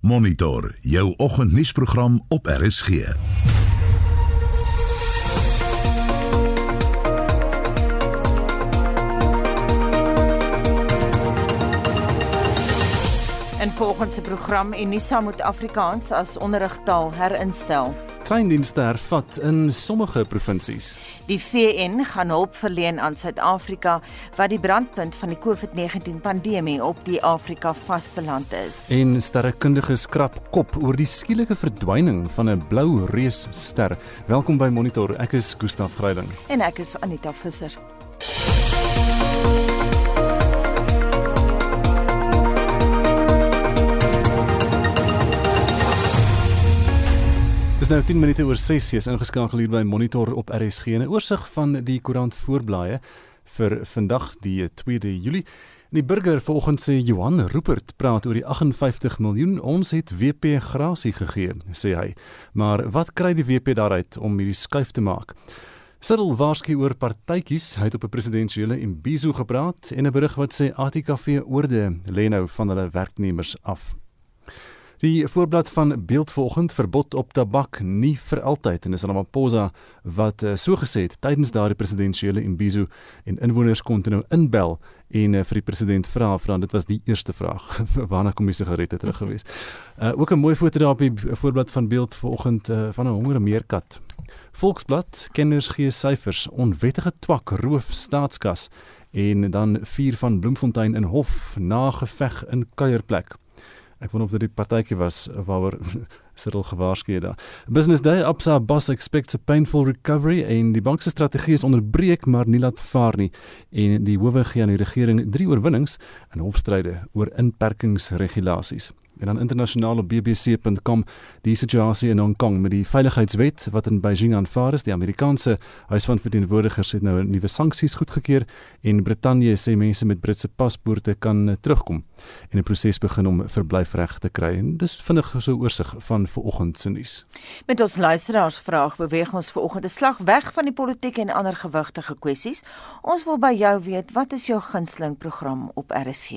Monitor jou oggendnuusprogram op RSG. En volgens se program Unisa moet Afrikaans as onderrigtaal herinstel. Kleindienste hervat in sommige provinsies. Die VN gaan hulp verleen aan Suid-Afrika wat die brandpunt van die COVID-19 pandemie op die Afrika vasteland is. En sterrekundiges krap kop oor die skielike verdwyning van 'n blou reusster. Welkom by Monitor. Ek is Gustaf Greiding. En ek is Anita Visser. Nou 10 minute oor 6 is ingeskakel hier by Monitor op RSG. 'n Oorsig van die koerant voorblaaie vir vandag die 2de Julie. Die burger vanoggend sê Johan Rupert praat oor die 58 miljoen ons het WP grasie gegee, sê hy. Maar wat kry die WP daaruit om hierdie skuif te maak? Cyril waarsku oor partytjies, hy het op 'n presidentsiële imbizo gepraat en 'n berig wat sê ATKV oorde lê nou van hulle werknemers af. Die voorblad van beeld volgend verbod op tabak nie vir altyd en is Ramaphosa wat uh, so gesê het tydens daardie presidentsiële imbizo en inwoners kon nou inbel en uh, vir die president vra vra dit was die eerste vraag waarna kom die sigarette terug gewees. Uh, ook 'n mooi foto daar op die voorblad van beeld volgend uh, van 'n honger meerkat. Volksblad kenners gee syfers onwettige twak roof staatskas en dan vier van Bloemfontein in hof na geveg in kuierplek. Ek wonder of dit die partytjie was waaroor Cyril gewaarsku het daar. Business Day Absa Boss expects a painful recovery en die bank se strategie is onderbreek maar nie laat vaar nie en die howe gee aan die regering drie oorwinnings in hofstryde oor inperkingsregulasies en dan internasionaal op bbc.com die situasie in Hong Kong met die veiligheidswet wat in Beijing aanvaar is. Die Amerikaanse Huis van Verteenwoordigers het nou nuwe sanksies goedgekeur en Brittanje sê mense met Britse paspoorte kan eh, terugkom en 'n proses begin om verblyfreg te kry. En dis vinnig so oorsig van vanoggend se nuus. Met ons luisteraarsvraag beweeg ons vanoggend 'n slag weg van die politiek en ander gewigtige kwessies. Ons wil by jou weet, wat is jou gunsteling program op RSG?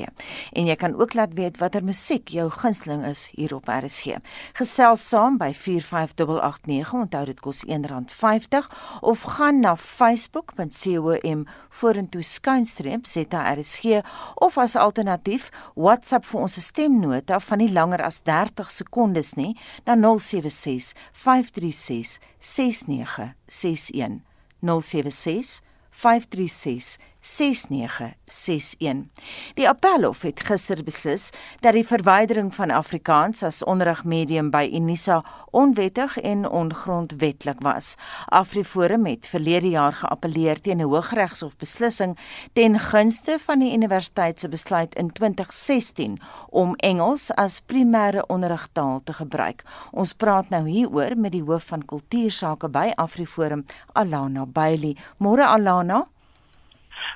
En jy kan ook laat weet watter musiek jou gunsteling is hier op RSG. Gesels saam by 45889, onthou dit kos R1.50 of gaan na facebook.com vorentoe skuinstreep ZRSG of as alternatief WhatsApp vir ons stemnota van nie langer as 30 sekondes nie na 076 536 6961 076 536 6961. Die Appelhof het gister beslis dat die verwydering van Afrikaans as onderrigmedium by Unisa onwettig en ongrondwetlik was. Afriforum het verlede jaar geappeleer teen 'n Hooggeregshof beslissing ten gunste van die universiteit se besluit in 2016 om Engels as primêre onderrigtaal te gebruik. Ons praat nou hieroor met die hoof van kultuursake by Afriforum, Alana Bailey. Môre Alana.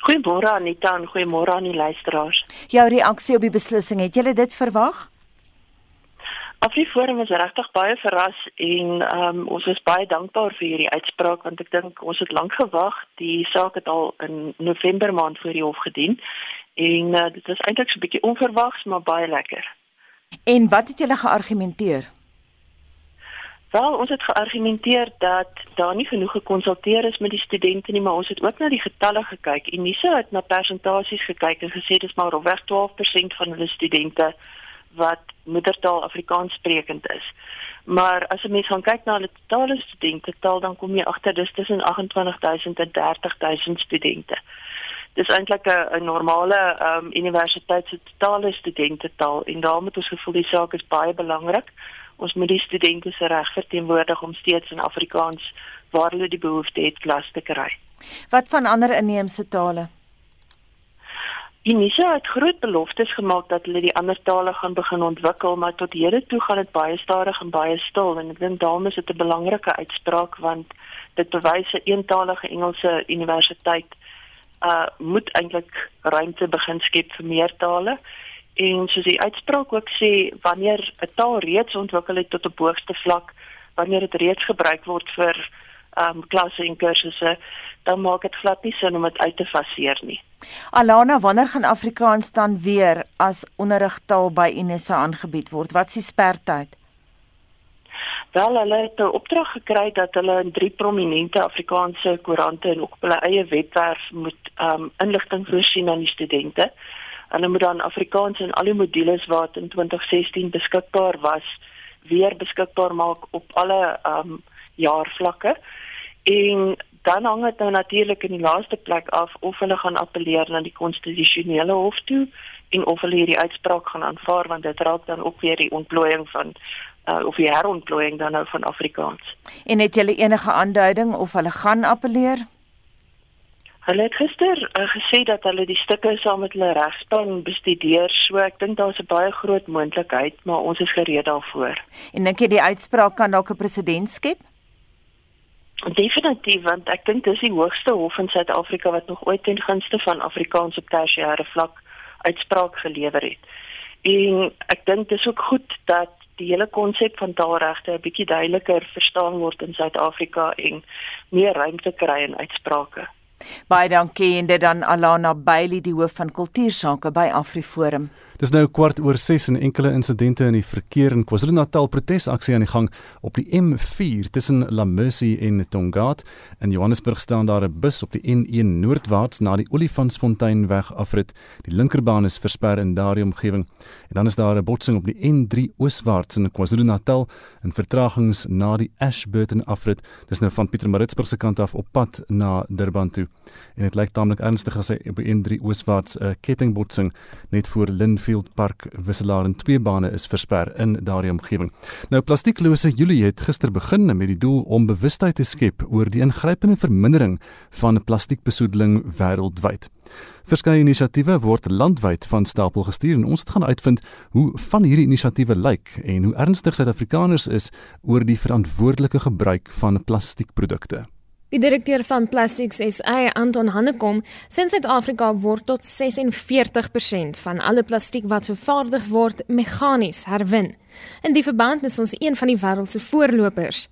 Goeiemôre Anita en goeiemôre aan die luisteraars. Jou reaksie op die beslissing, het jy dit verwag? Afriforum is regtig baie verras en um, ons is baie dankbaar vir hierdie uitspraak want ek dink ons het lank gewag. Die saak het al in November maand voor die hof gedien en uh, dit is eintlik so 'n bietjie onverwags maar baie lekker. En wat het julle geargumenteer? Wel, ons het geargumenteer dat daar nie genoeg gekonsulteer is met die studente nie, maar ons het ook na die getalle gekyk. Unisa het na persentasies gekyk en gesê dis maar oorweg 12% van hulle studente wat moedertaal Afrikaans sprekend is. Maar as jy mens gaan kyk na hulle totale studente tel, dan kom jy agter dis tussen 28000 en 30000 studente. Dis eintlik 'n normale um, universiteit se totale studente tel en daarom het ons gevoel die saak is baie belangrik ons moet die studente se reg verteenwoordig om steeds in Afrikaans waar hulle die behoefte het klas te kry. Wat van ander inheemse tale? Unisa het groot beloftes gemaak dat hulle die ander tale gaan begin ontwikkel, maar tot hede toe gaan dit baie stadig en baie stil en ek dink daarom is dit 'n belangrike uitspraak want dit bewys 'n eentalige Engelse universiteit uh moet eintlik ruimte begin skep vir meer tale en soos die uitspraak ook sê wanneer 'n taal reeds ontwikkel het tot op hoogste vlak wanneer dit reeds gebruik word vir um klasse en kursusse, dan maak dit glad nie sin om dit uit te faseer nie. Alana, wanneer gaan Afrikaans dan weer as onderrigtaal by Unisa aangebied word? Wat is die spertyd? Wel, hulle het 'n opdrag gekry dat hulle in drie prominente Afrikaanse koerante en ook op hulle eie webwerf moet um inligting voorsien aan die studente. Hulle moet dan Afrikaans in al die modules wat in 2016 beskikbaar was, weer beskikbaar maak op alle um jaarvlakke. En dan hang dit nou natuurlik in die laaste plek af of hulle gaan appeleer na die konstitusionele hof toe en of hulle hierdie uitspraak gaan aanvaar want dit raak dan ook weer die ontplooiing van uh, of die herontplooiing dan nou van Afrikaans. En het julle enige aanduiding of hulle gaan appeleer? Hulle het gister uh, gesê dat hulle die stukke saam met hulle regspan bestudeer, so ek dink daar's 'n baie groot moontlikheid, maar ons is gereed daarvoor. En dink jy die uitspraak kan dalk 'n presedent skep? Definitief want ek dink dis die hoogste hof in Suid-Afrika wat nog ooit ten gunste van Afrikaans op tersiêre vlak uitspraak gelewer het. En ek dink dis ook goed dat die hele konsep van taalregte 'n bietjie duideliker verstaan word in Suid-Afrika en meer ruimte kry in uitsprake. Baie dankie en dit dan Alana Bailey die hoof van kultuursake by AfriForum. Dis nou kwart oor 6 en enkele insidente in die verkeer in KwaZulu-Natal protesaksie aan die gang op die M4 tussen La Mercy en Tongaat. In Johannesburg staan daar 'n bus op die N1 noordwaarts na die Olifantsfontein weg afrit. Die linkerbaan is versper in daardie omgewing. En dan is daar 'n botsing op die N3 ooswaarts in KwaZulu-Natal en vertragings na die Ashburton afrit. Dis nou van Pietermaritzburg se kant af op pad na Durban toe. En dit lyk taamlik ernstig as hy op die N3 ooswaarts 'n kettingbotsing net voor Lynn Greenfield Park wisselaar en twee bane is versper in daardie omgewing. Nou plastieklose Julie het gister begin met die doel om bewustheid te skep oor die ingrypende vermindering van plastiekbesoedeling wêreldwyd. Verskeie inisiatiewe word landwyd van stapel gestuur en ons het gaan uitvind hoe van hierdie inisiatiewe lyk en hoe ernstig Suid-Afrikaners is oor die verantwoordelike gebruik van plastiekprodukte. Die direkteur van Plastics SA, Anton Hannekom, sê Suid-Afrika word tot 46% van alle plastiek wat vervaardig word meganies herwin. In die verband is ons een van die wêreld se voorlopers.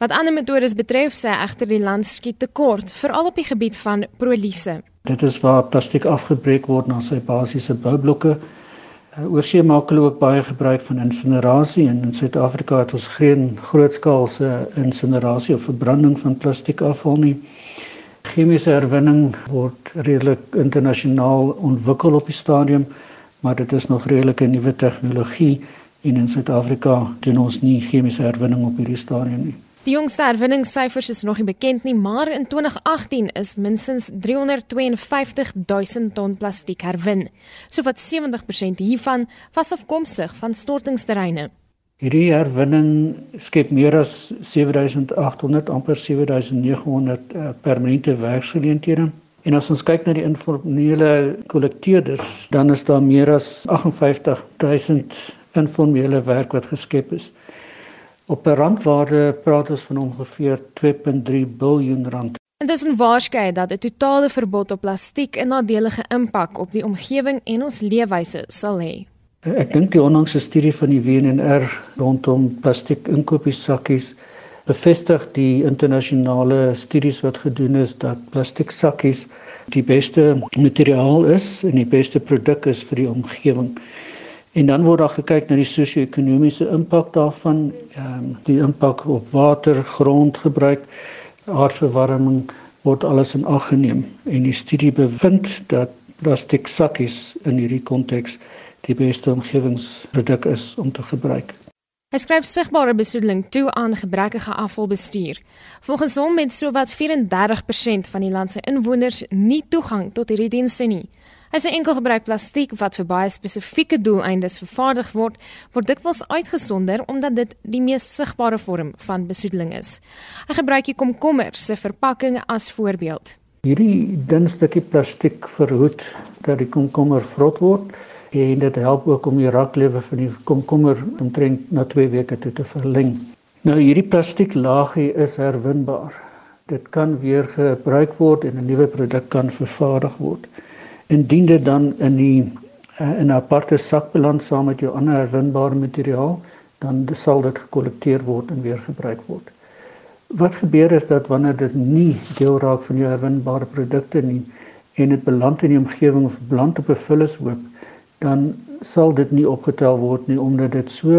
Wat ander metodes betref, sê egter die land skiet tekort, veral op die gebied van prolise. Dit is waar plastiek afgebreek word na sy basiese boublokke oorsee maak hulle ook baie gebruik van insinerasie en in Suid-Afrika het ons geen grootskaalse insinerasie of verbranding van plastiekafval nie. Chemiese herwinning word redelik internasionaal ontwikkel op die stadium, maar dit is nog redelik 'n nuwe tegnologie en in Suid-Afrika doen ons nie chemiese herwinning op hierdie stadium nie. Die jongste herwinningssyfers is nog nie bekend nie, maar in 2018 is minstens 352 000 ton plastiek herwin. Sowat 70% hiervan was afkomstig van stortingsterreine. Hierdie herwinning skep meer as 7800 amper 7900 uh, permanente werksgeleenthede. En as ons kyk na die informele kollekteerders, dan is daar meer as 58000 informele werk wat geskep is. Op 'n randwaarde praat ons van ongeveer 2.3 miljard rand. En dit is 'n waarskynlik dat 'n totale verbod op plastiek 'n nadelige impak op die omgewing en ons leefwyse sal hê. Ek dink die onlangse studie van die WNR rondom plastiek inkopiessakkies bevestig die internasionale studies wat gedoen is dat plastiek sakkies die beste materiaal is en die beste produk is vir die omgewing. En dan word daar gekyk na die sosio-ekonomiese impak daarvan, ehm um, die impak op water, grondgebruik, aardverwarming word alles in ag geneem en die studie bevind dat plastiek sakkies in hierdie konteks die beste omgewingsproduk is om te gebruik. Hy skryf sigbare besoedeling toe aan gebrekkige afvalbestuur. Volgens hom het sowat 34% van die land se inwoners nie toegang tot hierdie dienste nie. Hy sê enkel gebruik plastiek wat vir baie spesifieke doeleindes vervaardig word, word dikwels uitgesonder omdat dit die mees sigbare vorm van besoedeling is. Hy gebruik die komkommer se verpakking as voorbeeld. Hierdie dun stukkie plastiek verhoed dat die komkommer vrot word en dit help ook om die raklewe van die komkommer omtrent na 2 weke toe te verleng. Nou hierdie plastiek laagie is herwinbaar. Dit kan weer gebruik word en 'n nuwe produk kan vervaardig word indien dit dan in die uh, in 'n aparte sak beland saam met jou ander herwinbare materiaal, dan sal dit gekollekteer word en weer gebruik word. Wat gebeur is dat wanneer dit nie deel raak van jou herwinbare produkte nie en dit beland in die omgewing of beland op 'n vullishoop, dan sal dit nie opgetel word nie omdat dit so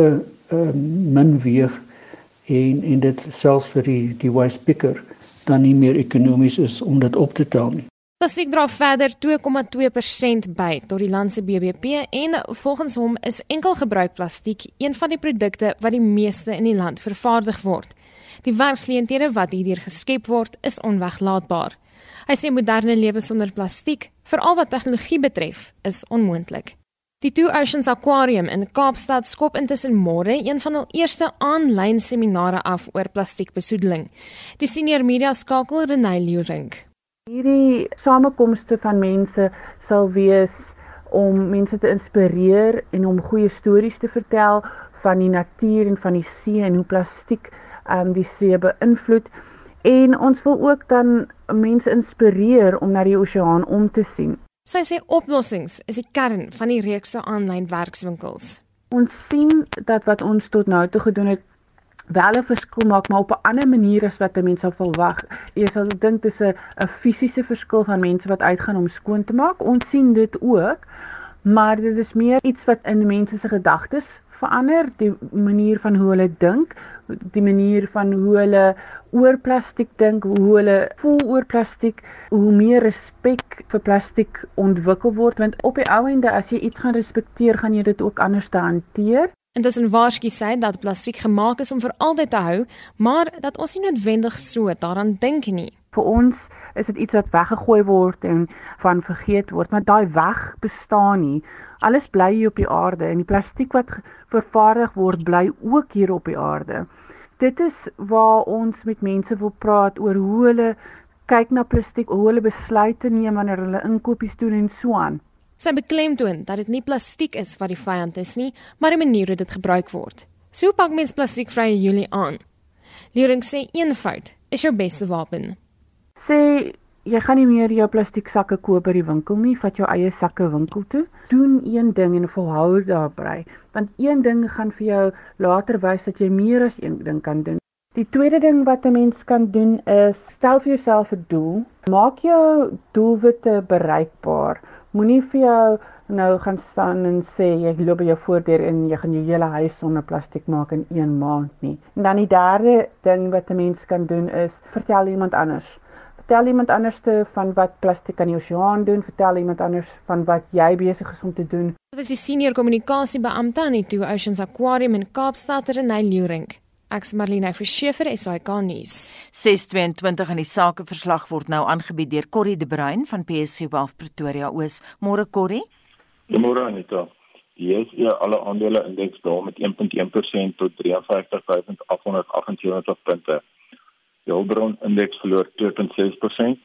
uh, min weeg en en dit selfs vir die die waste picker dan nie meer ekonomies is om dit op te tel nie. Plastiek dra verder 2,2% by tot die land se BBP en volgens hom is enkelgebruik plastiek een van die produkte wat die meeste in die land vervaardig word. Die werksleenthede wat hierdeur geskep word, is onweglaatbaar. Hy sê moderne lewe sonder plastiek, veral wat tegnologie betref, is onmoontlik. Die Two Oceans Aquarium in Kaapstad skop intussen môre een van hul eerste aanlyn seminare af oor plastiekbesoedeling. Die senior media skakel Renay Leurink. Hierdie samekomste van mense sal wees om mense te inspireer en om goeie stories te vertel van die natuur en van die see en hoe plastiek um, die see beïnvloed. En ons wil ook dan mense inspireer om na die oseaan om te sien. Sy sê oplossings is die kern van die reeks se aanlyn werkswinkels. Ons sien dat wat ons tot nou toe gedoen het wel 'n verskil maak, maar op 'n ander manier as wat 'n mens sou verwag. Jy sal dink dis 'n 'n fisiese verskil van mense wat uitgaan om skoon te maak. Ons sien dit ook, maar dit is meer iets wat in mense se gedagtes verander, die manier van hoe hulle dink, die manier van hoe hulle oor plastiek dink, hoe hulle voel oor plastiek, hoe meer respek vir plastiek ontwikkel word want op die ou ende as jy iets gaan respekteer, gaan jy dit ook anders te hanteer. En dis 'n waarsku sê dat plastiek gemaak is om vir altyd te hou, maar dat ons nie noodwendig so daaraan dink nie. Vir ons is dit iets wat weggegooi word en van vergeet word, maar daai weg bestaan nie. Alles bly hier op die aarde en die plastiek wat vervaardig word bly ook hier op die aarde. Dit is waar ons met mense wil praat oor hoe hulle kyk na plastiek, hoe hulle besluite neem wanneer hulle inkopies doen en so aan. Sy beklemtoon dat dit nie plastiek is wat die vyand is nie, maar die manier hoe dit gebruik word. So pak mens plastiekvrye Julie aan. Lering sê een fout is jou beste wapen. Sê jy gaan nie meer jou plastiek sakke koop by die winkel nie, vat jou eie sakke winkel toe. Doen een ding en volhou daarby, want een ding gaan vir jou later wys dat jy meer as een ding kan doen. Die tweede ding wat 'n mens kan doen is stel vir jouself 'n doel. Maak jou doelwitte bereikbaar. Moenie vir jou nou gaan staan en sê jy loop by jou voordeur en jy gaan jou hele huis sonder plastiek maak in 1 maand nie. En dan die derde ding wat 'n mens kan doen is vertel iemand anders vertel iemand anderste van wat plastiek aan die oseaan doen, vertel iemand anders van wat jy besig is om te doen. Dit was die senior kommunikasiebeampte aan die Two Oceans Aquarium in Kaapstad, Renay Lurink. Ek's Marlene Verschiefer, SAK nuus. 622 in die sakeverslag word nou aangebied deur Corrie de Bruin van PSC Wealth Pretoria Oos. Môre Corrie. Môre Anita. Die JSE alle aandele indeks daal met 1.1% tot 53878 punte. Die Hulbron indeks verloor 2.6%.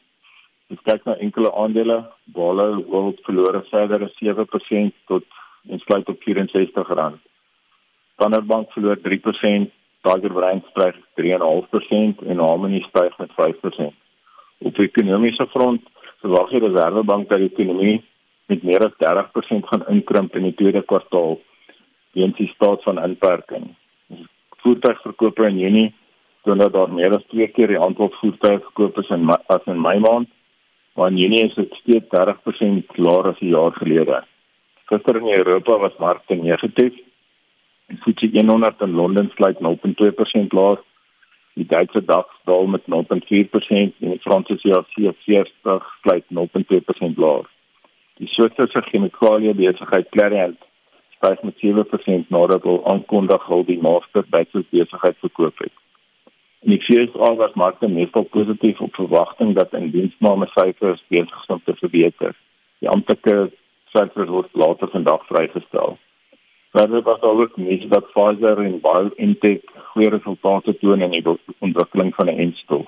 Ons kyk na enkele aandele, Balo World verloor verder 7% tot en sluit op R64. Standard Bank verloor 3%, Tiger Brands styg 3.5% en Harmony styg met 5%. Op die ekonomiese front verwag die Reserwebank dat die ekonomie met meer as 30% gaan inkrimp in die tweede kwartaal weens die staat van inperking. Voertuigverkope in Junie toon dat daar meer as twee keer die aantal voertuie gekoop is in as in Mei maand, maar in Junie is dit steeds 30% laer as 'n jaar gelede. Gister in Europa was markte negatief. Die FTSE 100 in Londen sluit 0.2% laer. Die Duitse DAX daal met 0.4% en die Franse CAC 40 sluit 0.2% laer. Die Switserse chemikalie besigheid Clariant styg met 7% nadat hulle aankondig hul die master batches besigheid verkoop het. En die FSA was markte meestal positief op verwagting dat indiensname syfers besig is om te verbeter. Die amptelike syfers word later vandag vrygestel. Verder was daar ook nuus dat Pfizer en BioNTech goeie resultate toon in die ontwikkeling van 'n enstof.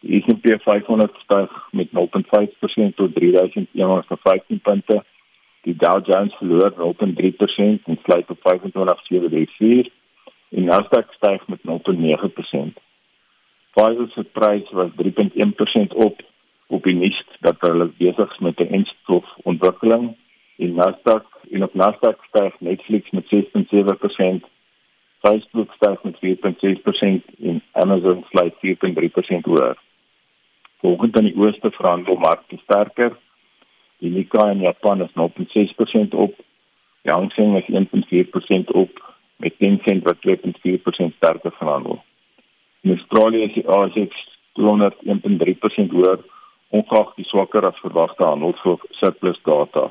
Die S&P 500 styg met 0.5% tot 3115 punte. Die Dow Jones verloor 0.3% en sluit op 25734 en Nasdaq styg met 0.9%. Pfizer se prys was 3.1% op op die nuus dat hulle besig is met 'n enstof ontwikkeling. In Nasdaq, in op Nasdaq styg Netflix met 6.7%, Facebook styg met 4.6% en Amazon sluit 4.3% hoër. Volgens dan die ooste verhandelmarkte sterker. Die Nikkei in Japan is 0.6% op. Die Hang Seng is 1.4% op met Tencent wat 2.4% sterker verhandel. In Australië is die ASX 200 1.3% hoër ongeag die swakker as verwagte handel vir surplus data.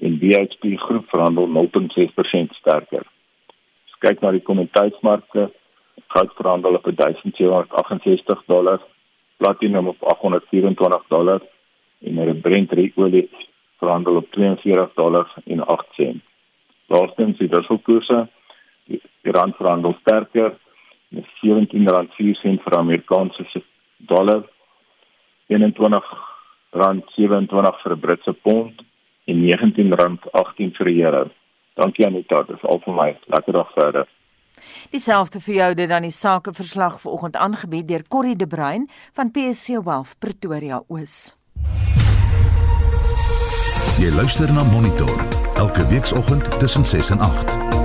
En BHP groep verhandel 0.6% sterker. As kyk na die kommoditeitsmarkte, goud verhandel op 1768 dollar, platinum op 824 dollar en er Brent olie verhandel op 42 dollar en 8 sent. Laastens die wisselkoerse, die, rand verhandel sterker met R17.04 vir Amerikaanse dollar, R21.27 vir 'n Britse pond en R19.18 vir euro. Dankie Anita, dit is al vir my. Lekker dag verder. Dieselfde vir jou dit dan die sakeverslag vanoggend aangebied deur Corrie de Bruin van PSG Wealth Pretoria Oos. Jy luister na Monitor elke weekoggend tussen 6 en 8.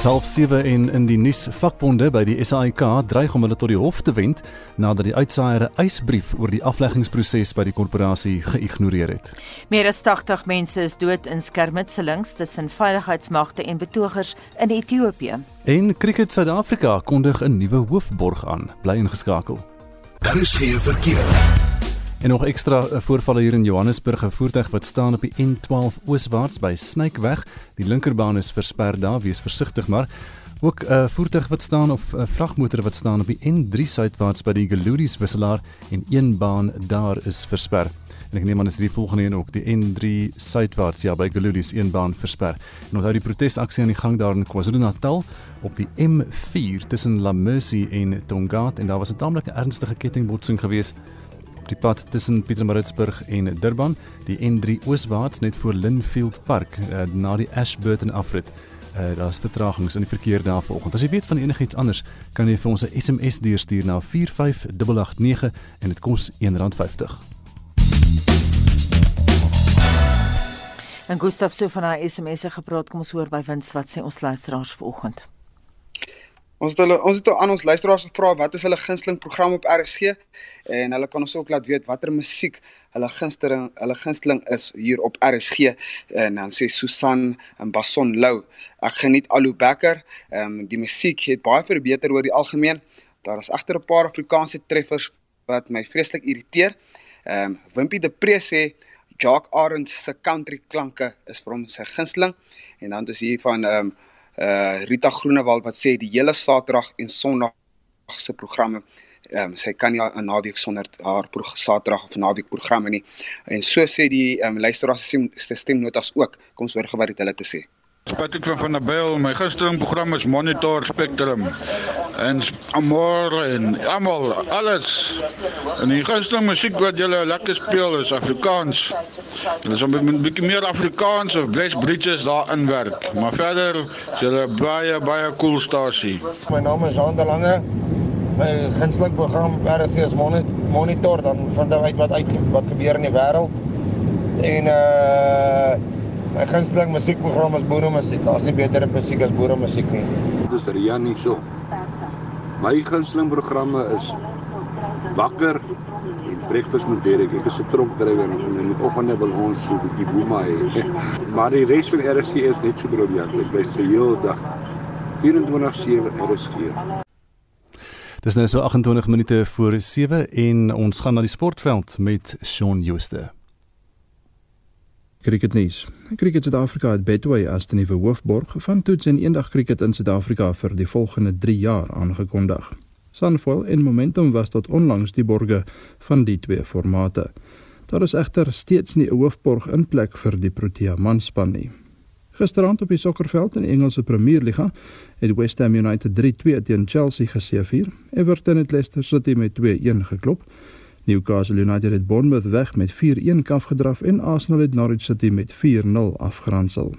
Dis half 7 en in die nuus vakbonde by die SAIK dreig om hulle tot die hof te wend nadat die uitsaaier 'n eisbrief oor die afleggingsproses by die korporasie geïgnoreer het. Meer as 80 mense is dood in skermutselings tussen veiligheidsmagte en betogers in Ethiopië. En Cricket Suid-Afrika kondig 'n nuwe hoofborg aan. Bly ingeskakel. Daar is geen verkeer. En nog ekstra eh, voorvalle hier in Johannesburg, 'n voertuig wat staan op die N12 ooswaarts by Snykeweg. Die linkerbaan is versper daar, wees versigtig maar. Ook 'n uh, voertuig wat staan of 'n uh, vragmotor wat staan op die N3 suidwaarts by die Geludis wisselaar en een baan daar is versper. En ek neem aan dis die volgende een ook, die N3 suidwaarts ja by Geludis een baan versper. En onthou die protesaksie aan die gang daar in KwaZulu-Natal op die M4 tussen La Mercy en Tongaat en daar was 'n taamlike ernstige kettingbotsing geweest die pad tussen Pietermaritzburg en Durban, die N3 ooswaarts net voor Linfield Park uh, na die Ashburton afrit. Uh, Daar's vertragings in die verkeer daar vanoggend. As jy weet van enigiets anders, kan jy vir ons 'n SMS deurstuur na 45889 en dit kos R1.50. En Gustaf sê van haar SMS'e gepraat, kom ons hoor by Wins wat sê ons luisteraars vanoggend. Ons het hulle ons het aan ons luisteraars gevra wat is hulle gunsteling program op RSG en hulle kan ons ook laat weet watter musiek hulle gunsteling hulle gunsteling is hier op RSG en dan sê Susan en Bason Lou ek geniet Alu Becker. Ehm um, die musiek het baie verbeter oor die algemeen. Daar is egter 'n paar Afrikaanse treffers wat my vreeslik irriteer. Ehm um, Wimpie de Pre sê Jock Arend se country klanke is vir hom sy gunsteling. En dan is hier van ehm um, uh Rita Groenewald wat sê die hele Saterdag en Sondag se programme ehm um, sy kan nie 'n naweek sonder haar Saterdag of naweek programme nie. En so sê die ehm um, luisteraars se stemnotas ook. Kom ons hoor gou wat hulle te sê. Patrick van van der Byl, my gunsteling program is Monitor Spectrum. En Amor en almal, alles. En die gunsteling musiek wat julle lekker speel is Afrikaans. Hulle is 'n bietjie meer Afrikaans of Bless Bridges daar inwerk. Maar verder is julle baie baie cool stasie. My naam is Ander Lange. My gunsteling program RG is Monitor dan vind uit wat uit wat gebeur in die wêreld. En uh My gunsteling musiekprogram is boere musiek. Daar's nie beter musiek as boere musiek nie. Dit is Rian nie so. My gunsteling programme is Wakker en Breakfast met Derek. Ek is 'n trompdrywer en in die oggende wil ons so 'n bietjie boema hê. Maar die res van RSG is net so briljant. Ek bly se hele dag 24/7 RSG. Dis nou so 28 minute voor 7 en ons gaan na die sportveld met Shaun Jooste. Cricketnuus. Cricket Suid-Afrika het Betway as die nuwe hoofborg van toets en eendag cricket in Suid-Afrika vir die volgende 3 jaar aangekondig. Sunfoil en Momentum was tot onlangs die borge van die twee formate. Daar is egter steeds nie 'n hoofborg in plek vir die Protea manspan nie. Gisteraand op die sokkerveld in die Engelse Premierliga het West Ham United 3-2 teen Chelsea geseëvier. Everton het Leicester City met 2-1 geklop. Newcastle United het Bournemouth weg met 4-1 afgedraf en Arsenal het Norwich City met 4-0 afgeronsel.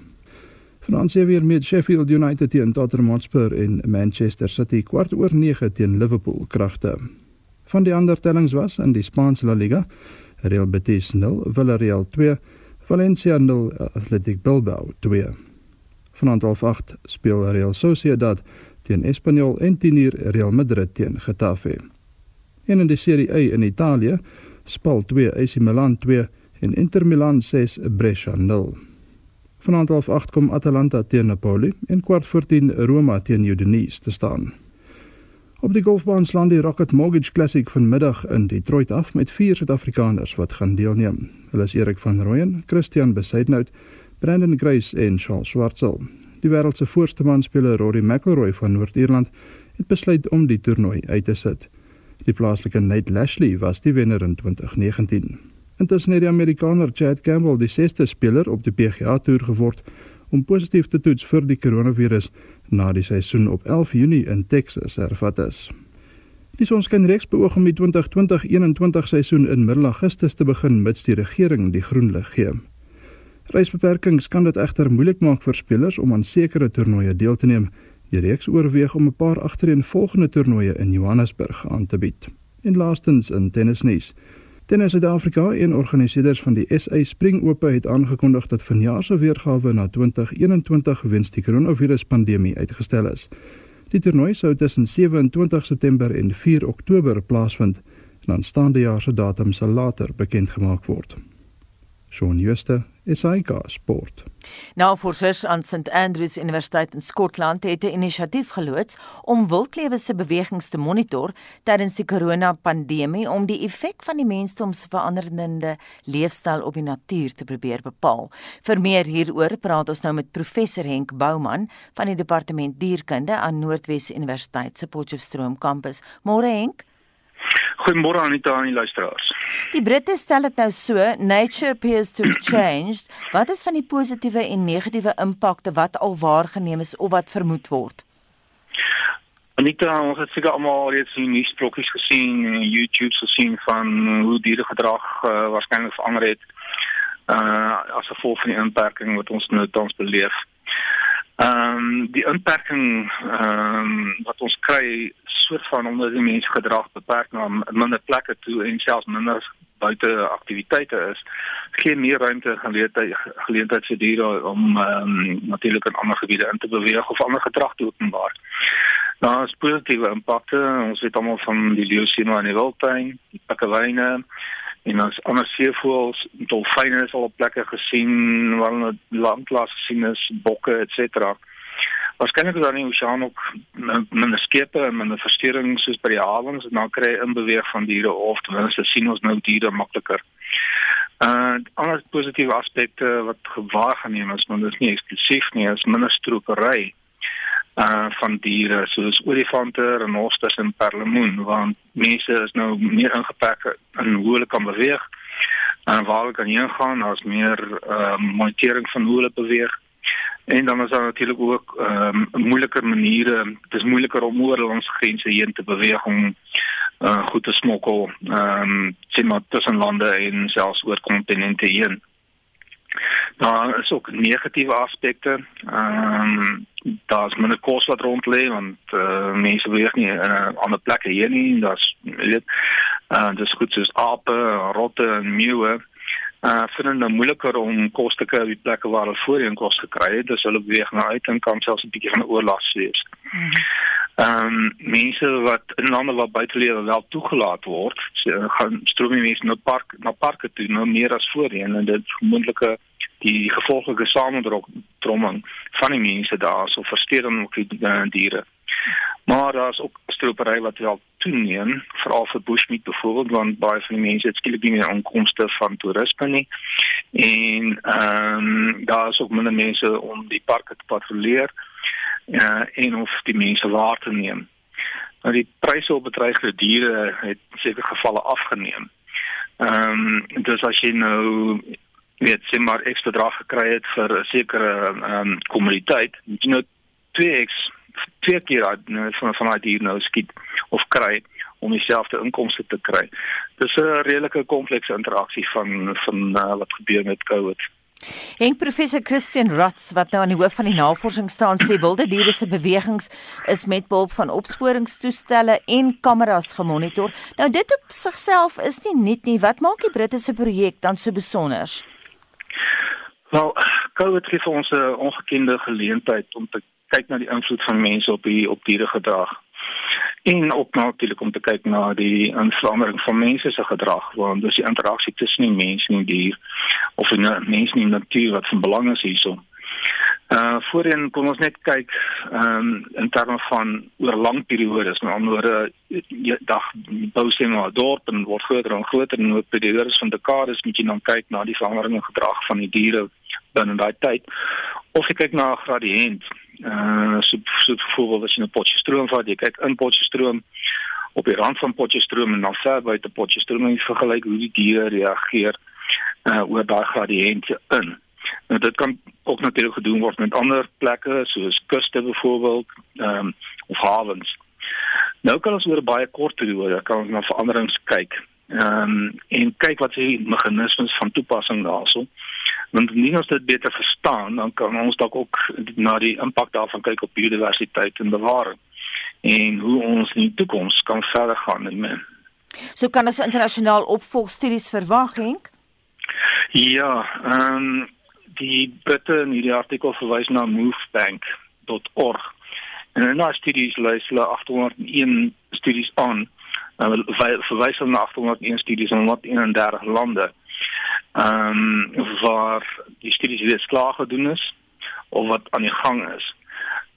Fransie weer met Sheffield United teen Tottenham Hotspur en Manchester City kwart oor 9 teen Liverpool kragte. Van die ander tellings was in die Spaanse La Liga Real Betis 0, Villarreal 2, Valencia 0, Athletic Bilbao 2. Vanaand half 8 speel Real Sociedad teen Espanyol en 10uur Real Madrid teen Getafe. En in die Serie A in Italië, Spal 2 AC Milan 2 en Inter Milan 6 Brescia 0. Vanaand half 8 kom Atalanta teen Napoli en kwart voor 10 Roma teen Udinese te staan. Op die golfbaan slaan die Rocket Mortgage Classic vanmiddag in Detroit af met vier Suid-Afrikaners wat gaan deelneem. Hulle is Erik van Rooyen, Christian Besaidnout, Brandon Grace en Charles Swartsel. Die wêreld se voorste manspeler Rory McIlroy van Noord-Ierland het besluit om die toernooi uit te sit. Die plaaslike Nate Lashley was die wenner in 2019. Intussen het die Amerikaner Chad Campbell die sesde speler op die PGA Tour geword om positief te toets vir die koronavirus na die seisoen op 11 Junie in Texas hervat is. Die sonskynreeks beoog om die 2020-21 seisoen in middel Augustus te begin mits die regering die groen lig gee. Reisbeperkings kan dit egter moeilik maak vir spelers om aan sekere toernooie deel te neem. Die reeks oorweeg om 'n paar agtereenvolgende toernooie in Johannesburg aan te bied. En laastens in tennisnuus. Tennis Suid-Afrika en organiseerders van die SA Spring Ope het aangekondig dat vanjaar se weergawe na 2021 weens die koronaviruspandemie uitgestel is. Die toernooi sou tussen 27 September en 4 Oktober plaasvind en aanstaande jaar se datum sal later bekend gemaak word. Shaun Schuster, SAK Sport. Navorsers aan St Andrews Universiteit in Skotland het 'n inisiatief geloods om wildlewe se bewegings te monitor tydens die korona-pandemie om die effek van die mensdom se veranderende leefstyl op die natuur te probeer bepaal. Vir meer hieroor praat ons nou met professor Henk Bouman van die departement dierkunde aan Noordwes Universiteit se Potchefstroom kampus. Môre Henk. Goeiemôre aan die aan die luisteraars. Die Britte stel dit nou so, nature appears to have changed. Wat is van die positiewe en negatiewe impakte wat al waargeneem is of wat vermoed word? Anita, ons het seker almal reeds die nuusbrokkies gesien en YouTube's gesien van hoe diere gedrag uh, waarskynlik verander het. Uh as gevolg van die inperking wat ons nou tans beleef. Ehm um, die inperking ehm um, wat ons kry soort van omdat die mens gedrag beperk na minder plekke toe en selfs minder buite aktiwiteite is, gee meer ruimte geleentheid geleentheid vir diere om ehm um, natuurlik in ander gebiede in te beweeg of ander gedrag te openbaar. Nou, as positiewe impakte, ons weet almal van die leeu sien in die wildtuin, die pikkewyne en ons ander seevoëls, dolfyne is al op plekke gesien waar hulle landlas gesien is, bokke et cetera. Waarskynlik is daar in die oseaan ook minder skepe en minder verstoring soos by die hawens en dan kry jy inbeweeg van diere of ten minste sien ons nou diere makliker. Uh ander positiewe aspekte wat gewaargeneem is, maar dit is nie eksklusief nie, is minder stropery uh van diere soos olifante, renosters en perlemoen want mense is nou meer ingepak in hoe hulle kan beweeg en waar hulle kan heen gaan, daar's meer uh monitering van hoe hulle beweeg En dan is daar natuurlik ook ehm um, moeiliker maniere. Dit is moeiliker om oor ons grense heen te beweeg om uh, goed te smokkel. Ehm um, sien maar tussen lande en selfs oor kontinente heen. Daar is ook negatiewe aspekte. Ehm um, daar's minder kos wat rond lê want uh, mense beweeg nie in uh, ander plekke hier nie. Daar's weet uh, dis goed soos ape, rotte en meeuwe uh vind dit nou moeiliker om kos te kry op die plekke waar hulle voorheen kos gekry het. Dus hulle beweeg na uit en kan selfs 'n bietjie van 'n oorlas wees. Ehm um, mense wat in lande waar buitelewe wel toegelaat word, so, gaan stroom die mense na park na parke toe nou meer as voorheen en dit moontlike die gevolglike samendromming van die mense daar so versteding ook die uh, diere. Maar daar's ook stropery wat wel toeneem, veral vir bushmeat byvoorbeeld, want baie van die mense het skielik nie meer inkomste van toerisme nie. En ehm um, daar's ook minder mense om die parke te patrolleer uh, en of die mense waar te neem. Nou die pryse op bedreigde diere het seker gevalle afgeneem. Ehm um, dis as jy nou weet sien maar ekstra bedrag gekry het vir 'n sekere ehm um, kommoditeit, jy nou 2x twee keer uit nou, van van daai dier nou skiet of kry om dieselfde inkomste te kry. Dis 'n redelike komplekse interaksie van van uh, wat gebeur met COVID. En professor Christian Rats wat nou aan die hoof van die navorsing staan sê wilde diere se bewegings is met behulp van opsporingstoestelle en kameras gemonitor. Nou dit op sigself is nie nuut nie. Wat maak die Britte se projek dan so besonder? Wel, COVID gee vir ons 'n ongekende geleentheid om te kyk na die invloed van mense op die op diere gedrag. En ook natuurlik om te kyk na die verandering van mense se gedrag, want dis die interaksie tussen die mens en die dier of die mens en die natuur wat van belang is hierso. Uh voorheen kon ons net kyk ehm um, in terme van oor lang periodes, met ander woorde dag bou sien maar dorp en word groter en groter en oor periodes van dekades moet jy dan kyk na die verandering in gedrag van die diere binne daai tyd. Of jy kyk na 'n gradiënt uh so so voorbeeld as jy 'n Potchefstroom vat, jy kyk in Potchefstroom op die rand van Potchefstroom en dan ver buite Potchefstroom en jy vergelyk hoe die diere reageer uh oor daai gradiënte in. Nou dit kan ook natuurlik gedoen word met ander plekke soos kuste byvoorbeeld, ehm um, of hawens. Nou kan ons oor 'n baie kort periode kan ons na veranderings kyk. Ehm um, en kyk wat se meganismes van toepassing daarso want indien ons dit beter verstaan, dan kan ons dalk ook na die impak daarvan kyk op biodiversiteit en bewaring en hoe ons in die toekoms kan verder gaan met men. So kan ons internasionaal opvolgstudies verwag, Henk? Ja, ehm um, die Britte in hierdie artikel verwys na movebank.org. En in daai studies lys hulle 801 studies aan. Hulle verwys hulle na 801 studies in 131 lande ehm um, waar die studies reeds klaar gedoen is of wat aan die gang is.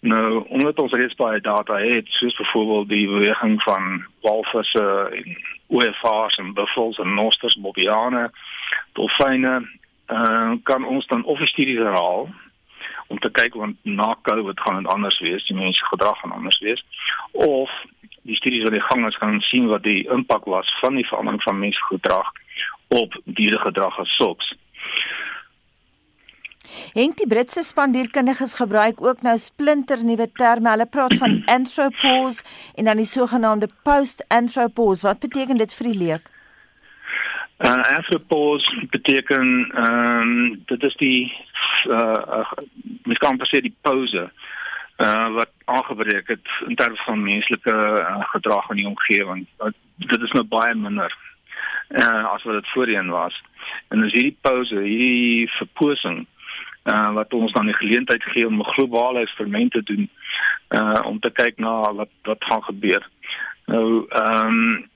Nou, omdat ons reeds baie data het, soos byvoorbeeld die beweging van walvisse en OFA's en buffels en nosters, bobiane, dolfyne, uh, kan ons dan of die studies herhaal om te kyk want na COVID gaan dit anders wees, die mense gedrag gaan anders wees of die studies wat die gang is gaan sien wat die impak was van die verandering van mensgedrag op dieregedrag as sulks. Henk die Britse spandierkundiges gebruik ook nou splinter nuwe terme. Hulle praat van anthropause en dan die sogenaamde post-anthropause. Wat beteken dit vir die leek? Uh, anthropause beteken ehm um, dit is die uh, uh mens kan presies die pose uh wat aangebreek het in terme van menslike uh, gedrag in die omgewing. Uh, dit is nou baie minder uh, as wat dit voorheen was. En as hierdie pause, hierdie verposing uh, wat ons dan die geleentheid gee om 'n globale eksperiment te doen uh, om te kyk na wat wat gaan gebeur. Nou ehm um,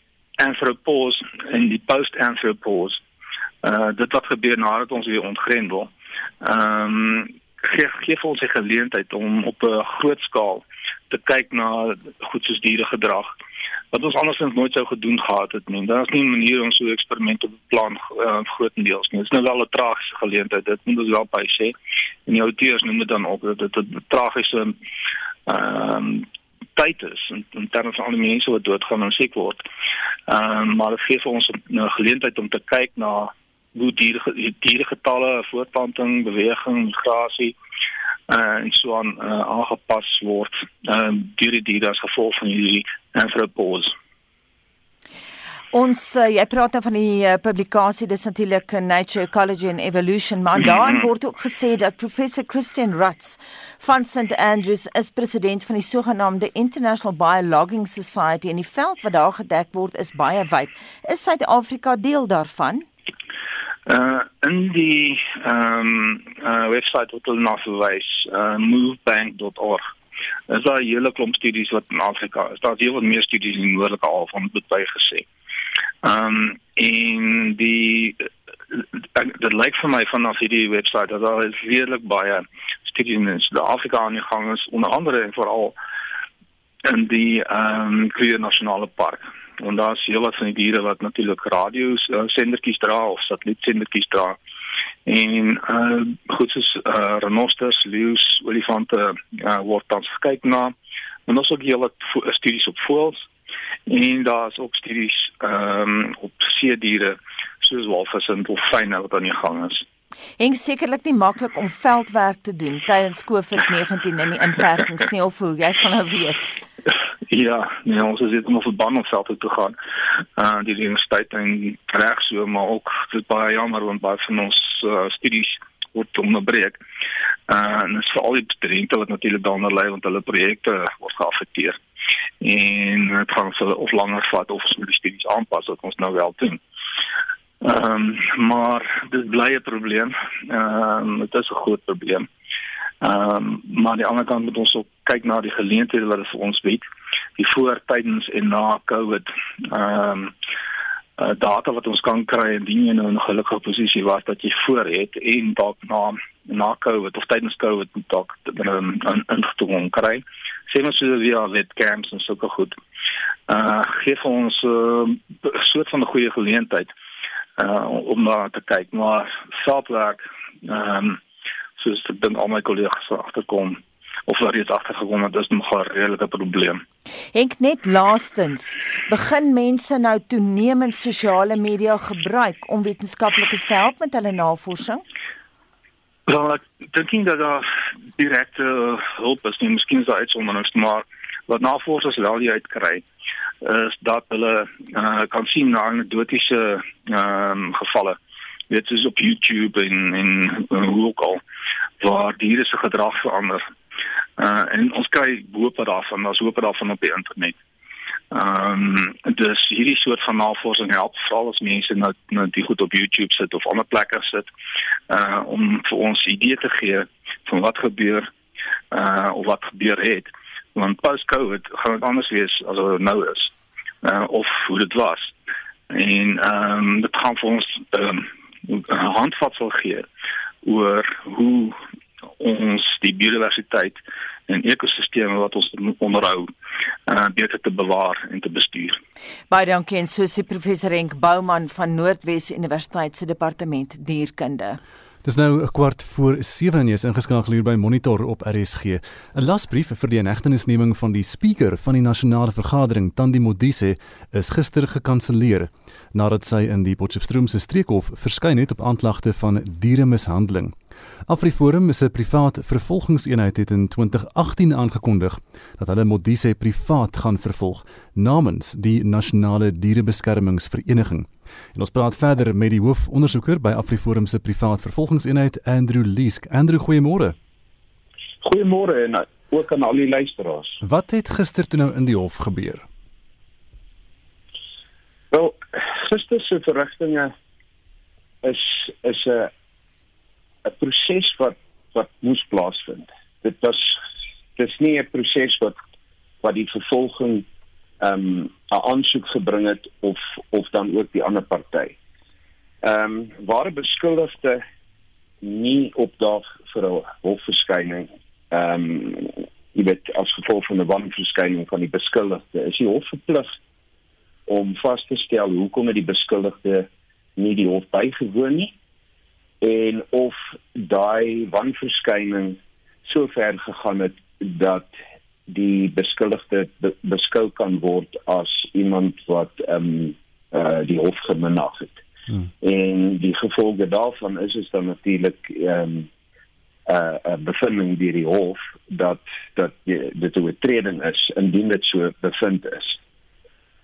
anthropos en die post anthropos uh dit wat gebeur nadat ons weer ontgrendel. Ehm um, gee gee ons 'n geleentheid om op 'n groot skaal te kyk na goed soos diere gedrag wat ons andersins nooit sou gedoen gehad het nie. Daar is nie 'n manier om so 'n eksperiment te beplan uh, grootendeels nie. Dit is nou wel 'n tragiese geleentheid. Dit moet ons wel by sê. En die auteurs noem dit dan ook dat dit 'n tragiese ehm um, tyd is in, in terme van al die mense wat doodgaan en siek word. Ehm um, maar dit gee vir ons 'n geleentheid om te kyk na hoe diere diere getalle, voortplanting, beweging, migrasie uh, en so aan uh, aangepas word uh, deur die diere as gevolg van hierdie anthropause. Ons uh, jy praat dan nou van die uh, publikasie dis natuurlik Nature Ecology and Evolution maar daarin word ook gesê dat professor Christian Rutz van St Andrews is president van die sogenaamde International Biologging Society en die veld wat daar gedek word is baie wyd. Is Suid-Afrika deel daarvan? Uh in die ehm um, uh webwerf wat hulle na verwys, uh movebank.org. Is daar 'n hele klomp studies wat in Afrika is. Daar's heelwat meer studies in noordelike halfrond moet by gesê. Ehm um, in die dit lyk vir my vanaf hierdie webwerf dat daar is redelik baie studies in die Afrika aan die gang is onder andere en veral in die ehm um, Kruger Nasionale Park en daar is heel wat van die diere wat natuurlik radio uh, sendertjies dra of satellietsendertjies dra. En uh goed soos uh renosters, leeu's, olifante uh, word tans gekyk na. En ons ook heel wat studies op voëls en daar's ook studies ehm um, op see diere soos walvisse en dolfyne wat aan die gang is. Heng sekerlik nie maklik om veldwerk te doen tydens COVID-19 in die inperkings nie of hoe jy gaan nou weet. Ja, nee, ons is dit om op verband om veld toe te gaan. Uh die universiteit en reg so, maar ook dit baie jammer want baie van ons uh, studies word onderbreek. Uh en dit is veral die studente wat natuurlik daaronder lê want hulle projekte word geaffekteer. En dit gaan so of langer vat of ons moet die studies aanpas wat ons nou wel doen. Ehm um, maar dit bly 'n probleem. Ehm um, dit is 'n groot probleem. Ehm um, maar aan die ander kant moet ons ook kyk na die geleenthede wat dit vir ons bied, die voor, tydens en na COVID. Ehm um, data wat ons kan kry indien jy nou in 'n gelukkige posisie was dat jy voor het en dalk na na COVID of tydens COVID dalk ehm, 'n ingetroom kry. Sien ons so via webcams en sulke goed. Uh gee vir ons 'n uh, soort van 'n goeie geleentheid uh om na te kyk, maar selfwerk ehm um, soos ek dink al my kollegas agterkom of wat reeds agtergekom het, is nog 'n redelike probleem. Henk net laastens, begin mense nou toenemend sosiale media gebruik om wetenskaplikes te help met hulle navorsing? Wel, ek dink nie dat daar direkte hulp is nie, miskien is daar uitsonderings, maar wat navorsers wel die uitkry is dat hulle uh, kan sien na anekdotiese ehm um, gevalle weet soos op YouTube en en uh, hoe ook al waar diere se gedrag verander. Uh en ons kry hoop daarvan, ons hoop daarvan op die internet. Ehm um, dus hierdie soort van navorsing help veral as mense nou nou die goed op YouTube sit of ander plekke sit uh om vir ons idee te gee van wat gebeur uh of wat gebeur het. Want post-COVID gaan dit anders wees as wat nou is. Uh of hoe dit was. En ehm um, dit gaan vir ons ehm um, handvatsel gee oor hoe ons die biodiversiteit en ekosisteme wat ons onderhou uh, beter te bewaar en te bestuur. Baie dankie en soos die professor Henk Bouman van Noordwes Universiteit se departement dierkunde. Dis nou 'n kwart voor 7 en jy is ingeskakel hier by Monitor op RSG. 'n Lasbrief vir die inhegtenisneming van die spreker van die nasionale vergadering, Tandi Modise, is gister gekanselleer nadat sy in die Potchefstroomse streekhof verskyn het op aanklagte van dieremishandeling. AfriForum is 'n privaat vervolgingseenheid het in 2018 aangekondig dat hulle Modise privaat gaan vervolg namens die Nasionale Dierebeskermingsvereniging. En ons praat verder met die hoofondersoeker by AfriForum se privaat vervolgingseenheid, Andrew Leesk. Andrew, goeiemôre. Goeiemôre en ook aan al die luisteraars. Wat het gister toe nou in die hof gebeur? Wel, gister se verrigtinge is is 'n 'n proses wat wat moes plaasvind. Dit was dis nie 'n proses wat wat die vervolging ehm um, 'n aansoek gebring het of of dan ook die ander party. Ehm um, waar beskuldigde nie opdaag vir 'n hofverskyning ehm um, jy weet as gevolg van 'n wanverskyning van die beskuldigde is die hof verplig om vas te stel hoekom die beskuldigde nie die hof bygewoon nie en of daai wanverskyning so ver gegaan het dat die beskuldigde be beskou kan word as iemand wat ehm um, uh, die hof geminag het. Hmm. En die gevolge daarvan is is dan natuurlik ehm um, 'n uh, bevinding deur die hof dat dat die, dit 'n oortreding is indien dit so bevind is.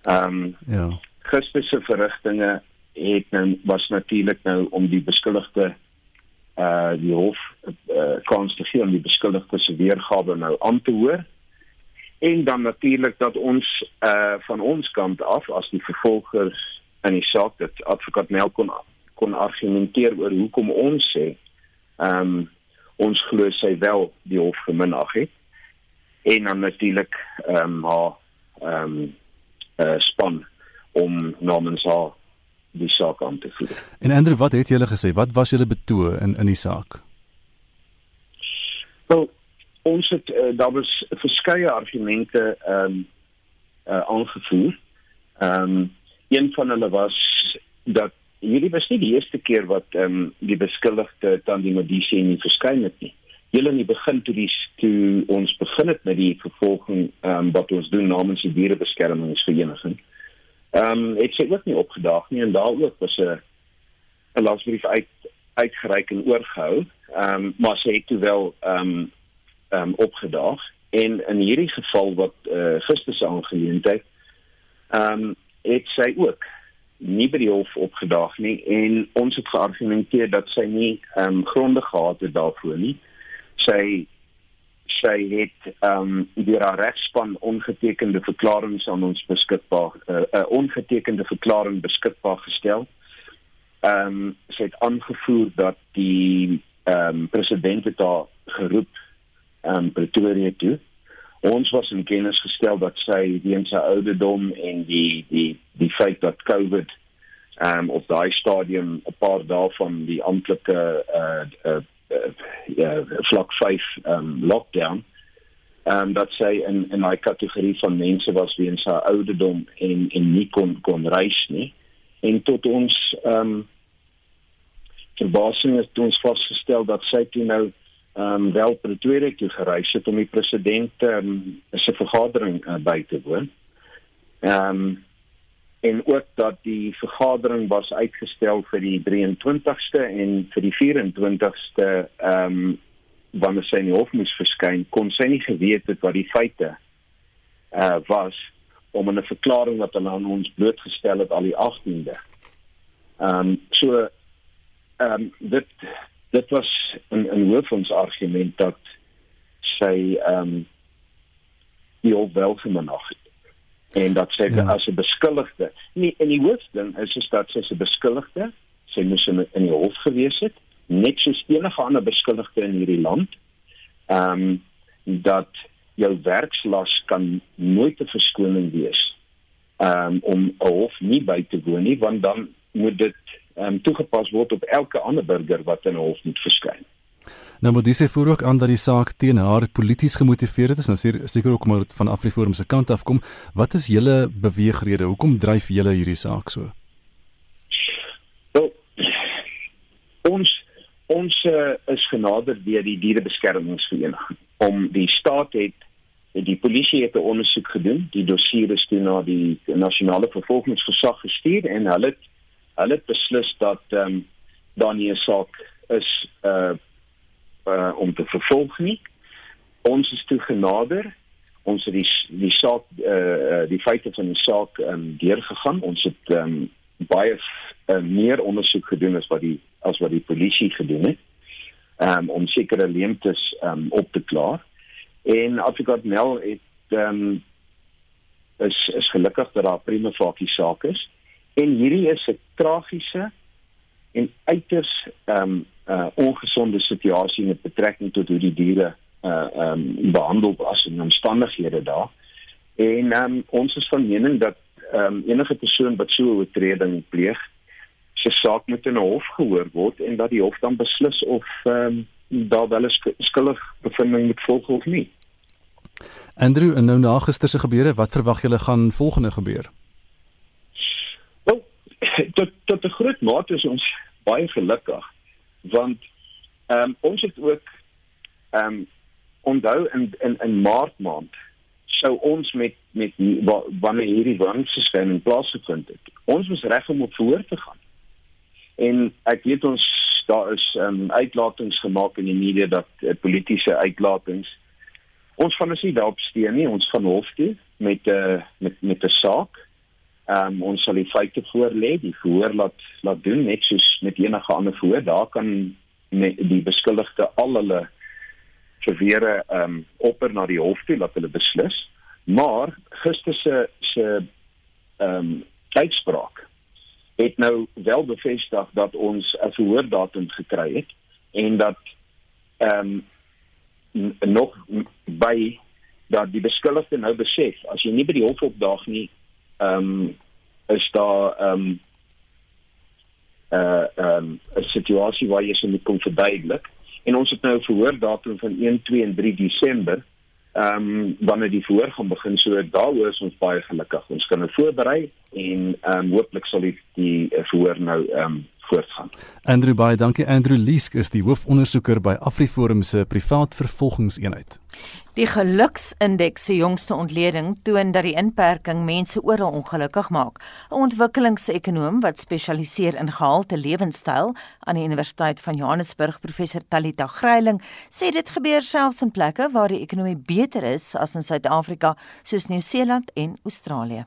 Ehm um, ja. Gister se verrigtinge het nou was natuurlik nou om die beskuldigde uh die hof uh, kans te gee om die beskuldigde se weergawe nou aan te hoor. En dan natuurlik dat ons uh van ons kant af as die vervolgers in die saak dat advokaat Nel kon kon argumenteer oor hoekom ons sê ehm um, ons glo sy wel die hof geminag het. En dan natuurlik ehm um, haar ehm um, uh, span om namens haar die saak aan te voer. En Andre, wat het julle gesê? Wat was julle betoog in in die saak? Wel, ons het uh, daar was verskeie argumente ehm um, uh, aangevoer. Ehm um, een van hulle was dat hierdie was nie die eerste keer wat ehm um, die beskuldigde Tandi Modise nie verskyn het nie. Julle in die begin toe die toe ons begin het met die vervolging ehm um, wat ons doen namens die dierebeskermingsvereniging. Ehm um, het sy ook nie opgedaag nie en daar ook was 'n 'n lasbrief uit uitgereik en oorgehou. Ehm um, maar sy het toe wel ehm um, um, opgedaag en in hierdie geval wat uh, gister se aangeleentheid ehm um, het sy ook nie by die hof opgedaag nie en ons het geargumenteer dat sy nie ehm um, gronde gehad het daarvoor nie. Sy sy het ehm um, deur haar regspan ongetekende verklaringe aan ons beskikbaar 'n uh, uh, ongetekende verklaring beskikbaar gestel ehm um, sy het aangevoer dat die ehm um, president het haar geroep ehm um, Pretoria toe. Ons was in kennis gestel dat sy weens sy ouderdom en die die die feit dat COVID ehm um, op daai stadium 'n paar dae van die amptelike uh, uh, uh vlak 5 ehm um, lockdown ehm um, dat sy in in daai kategorie van mense was weens haar ouderdom en en nie kon kon reis nie en tot ons ehm um, verbasing het ons vasgestel dat sy toe nou ehm um, wel Pretoria toe gereis het om die president ehm um, se vergadering uh, by te woon. Ehm um, en ook dat die vergadering was uitgestel vir die 23ste en vir die 24ste ehm um, wanneer sy in die hof moes verskyn, kon sy nie geweet het wat die feite uh was om 'n verklaring wat hulle aan ons blootgestel het al die 18de. Ehm um, so ehm um, dit dit was 'n 'n hoofons argument dat sy ehm um, die hof wel gemanag het en dat sy ja. as 'n beskuldigde nie in die hoofding is is dat sy 'n beskuldigde sy moes in, in die hof gewees het net soos enige ander beskuldigde in hierdie land ehm um, dat jou werkslas kan nooit 'n verskoning wees um, om 'n hof nie by te woon nie want dan moet dit um, toegepas word op elke ander burger wat in 'n hof moet verskyn. Nou moet dis voor ook aan dat die saak teen haar polities gemotiveerd is, nou seker ook maar van Afriforum se kant af kom. Wat is julle beweegrede? Hoekom dryf julle hierdie saak so? Wel, ons ons uh, is genader deur die dierebeskermingsvereniging om die staat het die polisie het 'n ondersoek gedoen die dossier is toe na die nasionale vervolgingsgesag gestuur en hulle het hulle het beslis dat ehm um, daar nie 'n saak is uh uh om te vervolg nie ons is toe genader ons het die die saak uh die feite van die saak ehm um, deurgegaan ons het ehm um, baie uh, meer ondersoek gedoen as wat die as wat die polisie gedoen het um, om sekere leemtes um, op te klaar. En Afrika Nel het um, is is gelukkig dat daar prima facie saak is. En hierdie is 'n tragiese en uiters um, uh, ongesonde situasie met betrekking tot hoe die diere uh, um, behandel was in omstandighede daar. En um, ons is van mening dat um, enige persoon wat so 'n oortreding pleeg, se saak moet in 'n hof gehoor word en dat die hof dan beslis of ehm um, daar wel 'n skuldig bevinding moet volg of nie. Andrew, en nou na gister se gebeure, wat verwag julle gaan volgende gebeur? Tot tot 'n groot mate is ons baie gelukkig want ehm um, ons het ook ehm um, onthou in in in Maart maand sou ons met met wanneer hierdie wansverskynning plaasgevind het. Ons was reg om op verhoor te gaan. En ek weet ons daar is um, uitlatings gemaak in die media dat uh, politieke uitlatings ons van ons nie daarop steun nie ons van hof toe met 'n uh, met met 'n saak. Ehm um, ons sal die feite voorlê, die verhoor laat laat doen net soos met enige ander verhoor. Daar kan die beskuldigde al hulle verweere ehm um, opper na die hof toe laat hulle beslis. Maar gister se se ehm um, uitspraak het nou wel bevestig dat ons 'n verhoordatum gekry het en dat ehm um, nog by dat die beskuldigde nou besef as jy nie by die hof opdaag nie ehm um, is daar ehm um, 'n uh, ehm um, 'n situasie waar jy se moet kom verduidelik. En ons het nou 'n verhoordatum van 1 2 en 3 Desember ehm um, wanneer die verhoor gaan begin so daaroor is ons baie gelukkig. Ons kan nou voorberei en ehm um, hooplik sal die, die verhoor nou ehm um, voortgaan. Andrew Bey, dankie Andrew Leesk is die hoofondersoeker by AfriForum se privaat vervolgingseenheid. Die geluksindeks se jongste ontleding toon dat die inperking mense oral ongelukkig maak. 'n Ontwikkelingsekonoom wat spesialiseer in gehalte lewenstyl aan die Universiteit van Johannesburg, professor Talita Gryiling, sê dit gebeur selfs in plekke waar die ekonomie beter is as in Suid-Afrika, soos Nieu-Seeland en Australië.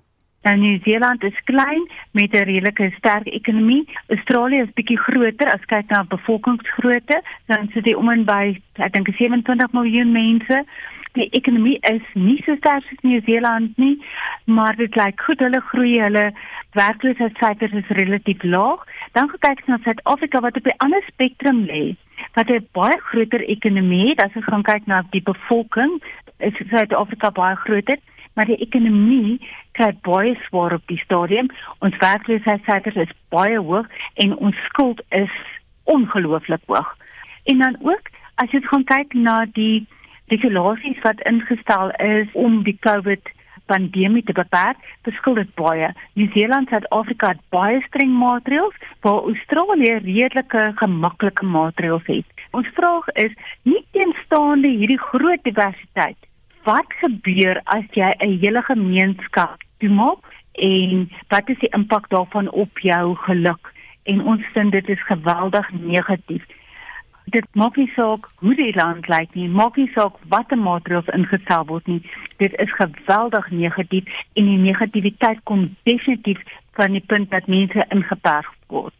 Nou Nieu-Seeland is klein met 'n redelike sterk ekonomie. Australië is bietjie groter as kyk na bevolkingsgrootte, dan sit dit om en by ek dink 27 miljoen mense. Die ekonomie is nie so sterk soos Nieu-Seeland nie, maar dit lyk goed. Hulle groei, hulle werkloosheidsyfers is relatief laag. Dan kyk ons na Suid-Afrika wat op 'n ander spektrum lê. Wat 'n baie groter ekonomie het as ons gaan kyk na die bevolking, is Suid-Afrika baie groter, maar die ekonomie kry baie swaar op die stadium. Ons werkloosheidsyfers is baie hoog en ons skuld is ongelooflik hoog. En dan ook as jy gaan kyk na die regulasies wat ingestel is om die COVID pandemie te beperk, verskil dit baie. Nieu-Seeland en Suid-Afrika het baie streng maatreëls, waar Australië redelike gemaklike maatreëls het. Ons vraag is, nie teenstaande hierdie groot diversiteit, wat gebeur as jy 'n hele gemeenskap toemaak en wat is die impak daarvan op jou geluk? En ons vind dit is geweldig negatief dit maak nie saak hoe die land lyk nie, maak nie saak watter maatreëls ingestel word nie. Dit is geweldig negatief en die negativiteit kom definitief van die punt dat mense ingeperk word.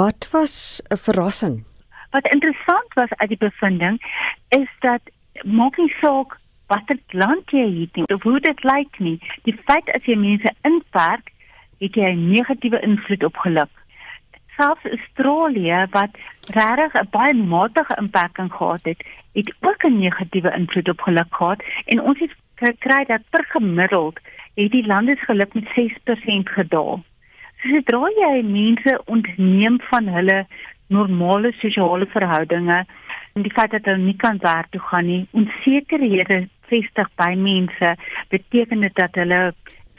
Wat was 'n verrassing? Wat interessant was uit die bevinding is dat maak nie saak watter land jy het nie, of hoe dit lyk nie. Die feit as jy mense inperk, het jy 'n negatiewe invloed op geluk selfs Australië wat regtig 'n baie matige impak gehad het, het ook 'n negatiewe invloed op geluk gehad en ons het gekry dat per gemiddeld het die landesgeluk met 6% gedaal. So sodra jy mense ontneem van hulle normale sosiale verhoudinge en die feit dat hulle nie kan werk toe gaan nie, onsekerhede vestig by mense, beteken dit dat hulle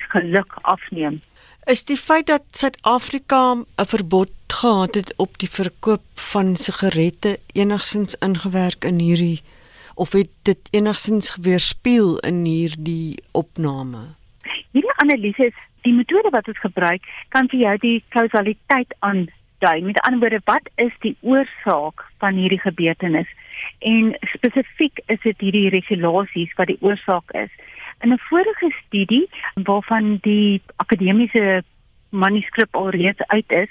geluk afneem is die feit dat Suid-Afrika 'n verbod gehad het op die verkoop van sigarette enigsins ingewerk in hierdie of het dit enigsins weerspieël in hierdie opname? Hierdie analises, die metode wat ons gebruik, kan vir jou die kausaliteit aandui. Met ander woorde, wat is die oorsaak van hierdie gebeurtenis? En spesifiek is dit hierdie regulasies wat die oorsaak is. In 'n vorige studie waarvan die akademiese manuskrip alreeds uit is,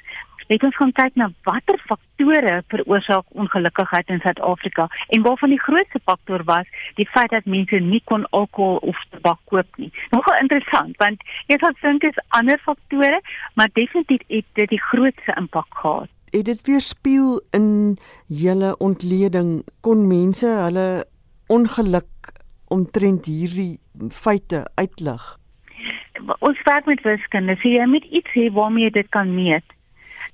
het ons gaan kyk na watter faktore veroorsaak ongelukkigheid in Suid-Afrika en waarvan die grootste faktor was die feit dat mense nie kon alkohol of tabak koop nie. Nogal interessant want jy sal dink dit is ander faktore, maar definitief het dit die grootste impak gehad. Het dit weerspieël in julle ontleding kon mense hulle ongeluk omtrent hierdie feite uitlig? Ons werk met wiskunde, so jy moet iets hê waarmee jy dit kan meet.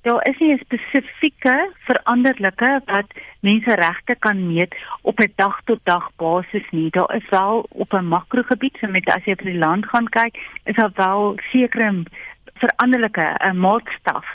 Daar is nie 'n spesifieke veranderlike wat mense regte kan meet op 'n dag tot dag basis nie. Daar is wel op 'n makrogebied, so met as jy vir die land gaan kyk, is daar wel sekere veranderlike 'n maatstaf.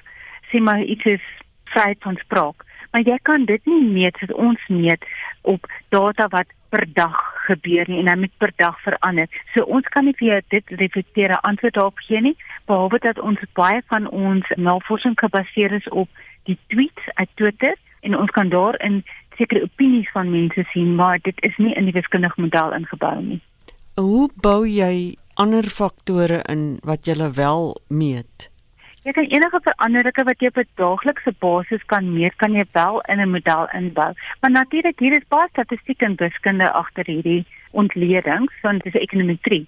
Sien maar iets is vryheid van spraak. Maar jy kan dit nie meet soos ons meet op data wat per dag gebeur nie en dan met per dag verander. So ons kan nie vir dit reflekteer antwoord daarop gee nie, behalwe dat ons baie van ons navorsing gebaseer is op die tweets uit Twitter en ons kan daarin sekere opinies van mense sien, maar dit is nie in die wiskundige model ingebou nie. Hoe bou jy ander faktore in wat jy wel meet? Jy kan enige veranderlike wat jy op 'n daaglikse basis kan meet, kan jy wel in 'n model inbou. Maar natuurlik hier is baie statistiek en wiskunde agter hierdie ontledings, want dit is ekonometrie.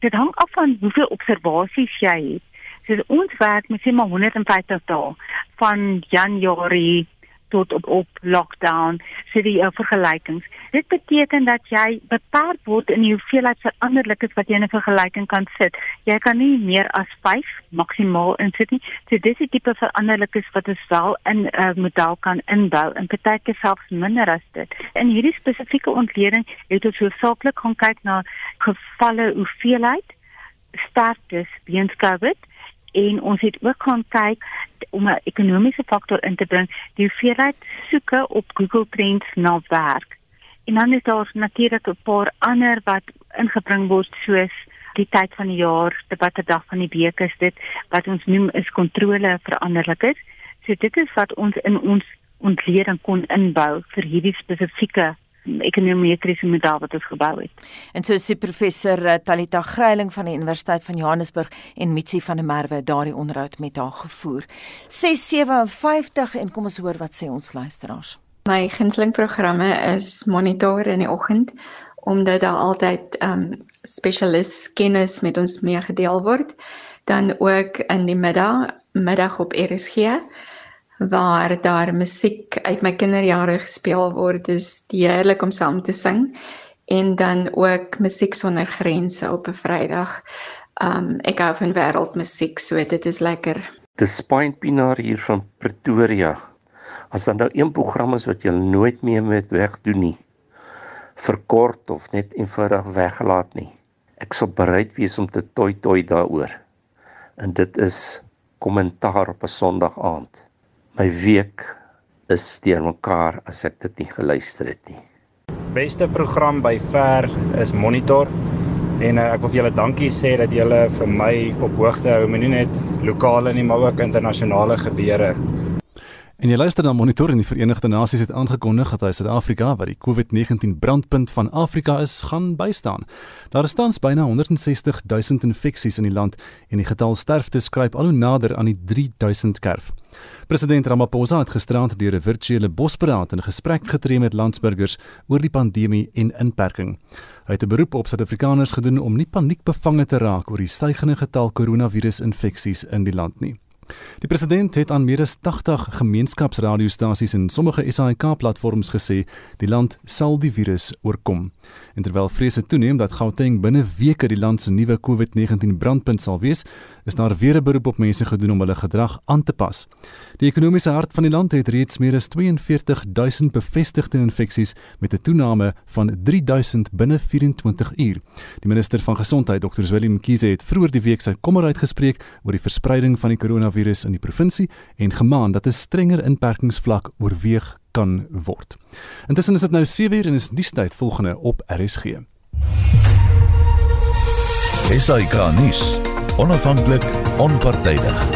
Dit hang af van hoeveel observasies jy het. So ons werk met sê maar 150 dae van Januarie tot op op lockdown sê die uh, vergelykings. Dit beteken dat jy beperk word in die hoeveelheid veranderlikes wat jy in 'n vergelyking kan sit. Jy kan nie meer as 5 maksimaal insit nie. So dis die tipe veranderlikes wat ons wel in 'n uh, model kan inbou en partyke selfs minder as dit. In hierdie spesifieke ontleding het ons hoofsaaklik gaan kyk na gevalle hoeveelheid sterktes weens COVID en ons het ook gaan kyk om 'n ekonomiese faktor in te bring, die hoeveelheid soeke op Google Trends na werk. En dan is daar natuurlik 'n paar ander wat ingebring word soos die tyd van die jaar, die watter dag van die week is dit wat ons noem is kontrole veranderlikes. So dit is wat ons in ons ontleding kon inbou vir hierdie spesifieke ekonometriese model wat ons gebou het. En so sê professor eh, Talita Greiling van die Universiteit van Johannesburg en Mitsi van der Merwe daardie onderhoud met haar gevoer. 657 en kom ons hoor wat sê ons luisteraars. My gunsteling programme is Monitor in die oggend omdat daar altyd ehm um, spesialis kennis met ons meegedeel word. Dan ook in die middag, middag op RSG waar daar musiek uit my kinderjare gespeel word. Dit is heerlik om saam te sing en dan ook musiek sonder grense op 'n Vrydag. Um ek hou van wêreldmusiek, so dit is lekker. Dis Spine Pinaar hier van Pretoria. As dan nou een program is wat jy nooit meer met wegdoen nie, verkort of net eenvoudig weggelaat nie. Ek sal bereid wees om te toi toi daaroor. En dit is kommentaar op 'n Sondag aand. My week is steur mekaar as ek dit nie geluister het nie. Beste program by ver is Monitor en uh, ek wil vir julle dankie sê dat julle vir my op hoogte hou, nie net lokale nie, maar ook internasionale gebeure. En jy luister na Monitor en die Verenigde Nasies het aangekondig dat hy Suid-Afrika, wat die COVID-19 brandpunt van Afrika is, gaan bystaan. Daar is tans byna 160 000 infeksies in die land en die getal sterftes skryp al hoe nader aan die 3000 kerf. President Ramaphosa het gisterand deur 'n virtuele bosberaad in gesprek getree met landsburgers oor die pandemie en inperking. Hy het 'n beroep op Suid-Afrikaners gedoen om nie paniekbevange te raak oor die stygende getal koronavirusinfeksies in die land nie. Die president het aan meer as 80 gemeenskapsradiostasies en sommige SAK-platforms gesê die land sal die virus oorkom. En terwyl vrese toeneem dat Gauteng binne weke die land se nuwe COVID-19 brandpunt sal wees, is daar weer 'n beroep op mense gedoen om hulle gedrag aan te pas. Die ekonomiese hart van die land het reeds meer as 42000 bevestigde infeksies met 'n toename van 3000 binne 24 uur. Die minister van Gesondheid, Dr. Willem Mkhize, het vroeër die week sy kommer uitgespreek oor die verspreiding van die koronavirus in die provinsie en gemaan dat 'n strenger inperkingsvlak oorweeg kan word. Intussen is dit nou 7uur en is nuustyd volgende op RSG. SAK nuus onafhanklik, onpartydig.